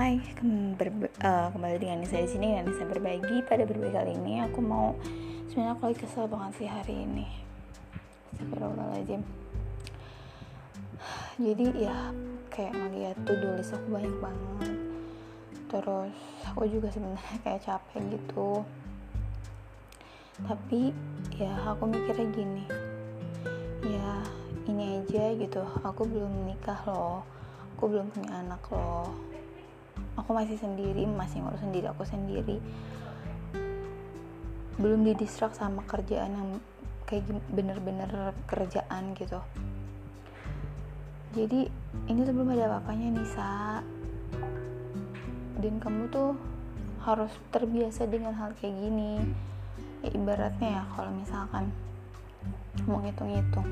uh, kembali dengan Nisa di sini dan Nisa berbagi pada berbagi kali ini. Aku mau sebenarnya aku lagi kesel banget sih hari ini. Astagfirullahaladzim. Jadi ya kayak ngeliat tuh tulis aku banyak banget. Terus aku juga sebenarnya kayak capek gitu. Tapi ya aku mikirnya gini. Ya ini aja gitu. Aku belum nikah loh. Aku belum punya anak loh aku masih sendiri masih ngurus sendiri aku sendiri. Belum didistrak sama kerjaan yang kayak bener-bener kerjaan gitu. Jadi ini tuh belum ada apa-apanya Nisa dan kamu tuh harus terbiasa dengan hal kayak gini. Ya, ibaratnya ya kalau misalkan mau ngitung-ngitung.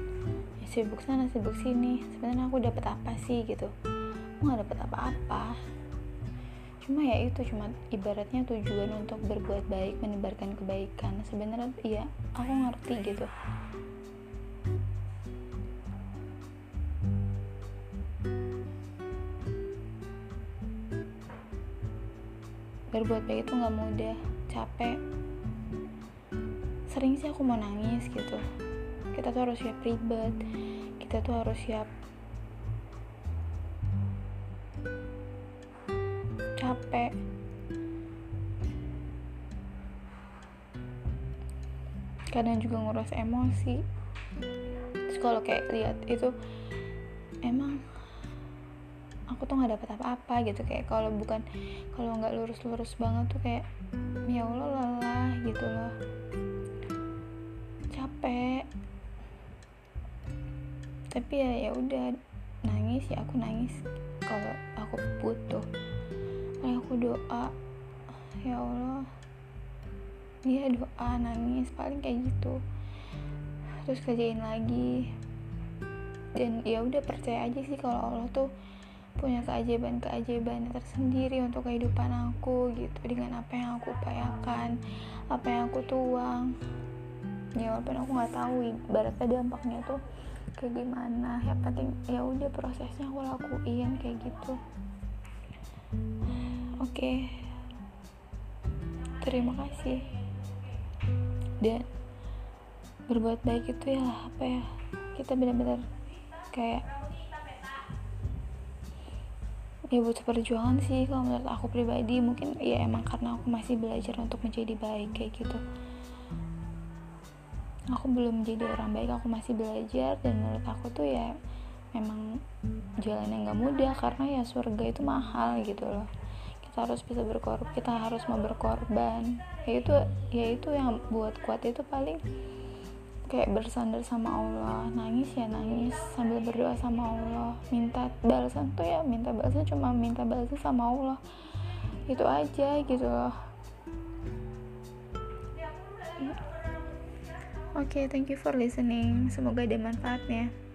Ya sibuk sana sibuk sini. Sebenarnya aku dapat apa sih gitu? Aku nggak dapat apa-apa cuma ya itu cuma ibaratnya tujuan untuk berbuat baik menebarkan kebaikan. Sebenarnya ya aku ngerti gitu. Berbuat baik itu nggak mudah capek. Sering sih aku mau nangis gitu. Kita tuh harus siap ribet kita tuh harus siap capek kadang juga ngurus emosi. Terus kalau kayak lihat itu emang aku tuh nggak dapat apa-apa gitu. Kayak kalau bukan kalau nggak lurus-lurus banget tuh kayak ya allah lelah gitu loh. Capek. Tapi ya ya udah nangis ya aku nangis kalau aku butuh kayak aku doa. Ya Allah. Dia doa nangis paling kayak gitu. Terus kerjain lagi. Dan ya udah percaya aja sih kalau Allah tuh punya keajaiban-keajaiban tersendiri untuk kehidupan aku gitu. Dengan apa yang aku upayakan apa yang aku tuang. Ya walaupun aku nggak tahu ibaratnya dampaknya tuh kayak gimana. Ya penting ya udah prosesnya aku lakuin kayak gitu oke. Okay. terima kasih. Dan berbuat baik itu ya apa ya kita benar-benar kayak ya butuh perjuangan sih kalau menurut aku pribadi. Mungkin ya emang karena aku masih belajar untuk menjadi baik kayak gitu. Aku belum menjadi orang baik aku masih belajar. Dan menurut aku tuh ya memang jalan yang gak mudah karena ya surga itu mahal gitu loh kita harus bisa berkorban kita harus mau berkorban. Ya itu ya itu yang buat kuat itu paling kayak bersandar sama Allah. Nangis ya nangis sambil berdoa sama Allah. Minta balasan tuh ya minta balasan cuma minta balasan sama Allah. Itu aja gitu loh. Oke, okay, thank you for listening. Semoga ada manfaatnya.